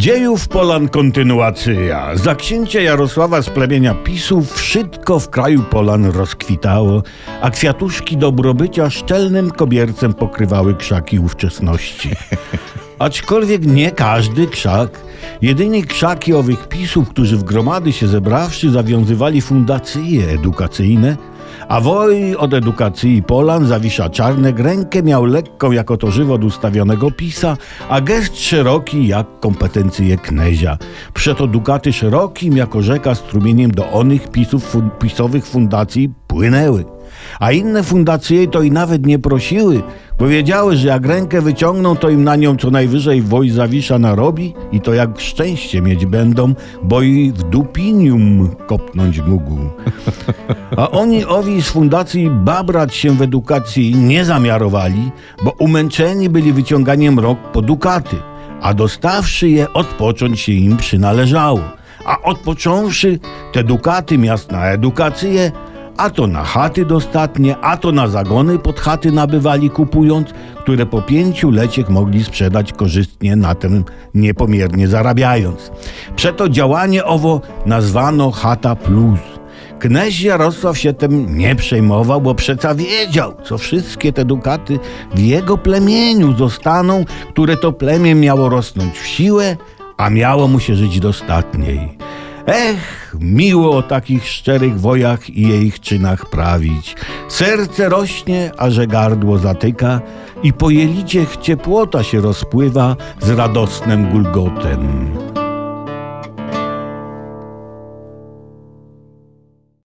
Dziejów Polan kontynuacja. Za księcia Jarosława z plemienia Pisów wszystko w kraju Polan rozkwitało, a kwiatuszki dobrobycia szczelnym kobiercem pokrywały krzaki ówczesności. Aczkolwiek nie każdy krzak. Jedynie krzaki owych pisów, którzy w gromady się zebrawszy, zawiązywali fundacje edukacyjne, a woj od edukacji Polan zawisza czarne rękę miał lekką jako to żywot ustawionego pisa, a gest szeroki jak kompetencje knezia. Przeto dukaty szerokim jako rzeka strumieniem do onych pisów fun pisowych fundacji płynęły. A inne fundacje to i nawet nie prosiły, bo wiedziały, że jak rękę wyciągną, to im na nią co najwyżej woj zawisza narobi i to jak szczęście mieć będą, bo i w dupinium kopnąć mógł. A oni owi z fundacji babrać się w edukacji nie zamiarowali, bo umęczeni byli wyciąganiem rok po dukaty, a dostawszy je odpocząć się im przynależało. A odpocząwszy te dukaty miast na edukację, a to na chaty dostatnie, a to na zagony pod chaty nabywali kupując, które po pięciu leciech mogli sprzedać korzystnie na tym niepomiernie zarabiając. Przeto działanie owo nazwano chata plus. Knez Jarosław się tym nie przejmował, bo przeca wiedział, co wszystkie te dukaty w jego plemieniu zostaną, które to plemię miało rosnąć w siłę, a miało mu się żyć dostatniej. Ech, miło o takich szczerych wojach i jej czynach prawić. Serce rośnie, a że gardło zatyka i po jeliciech ciepłota się rozpływa z radosnym gulgotem.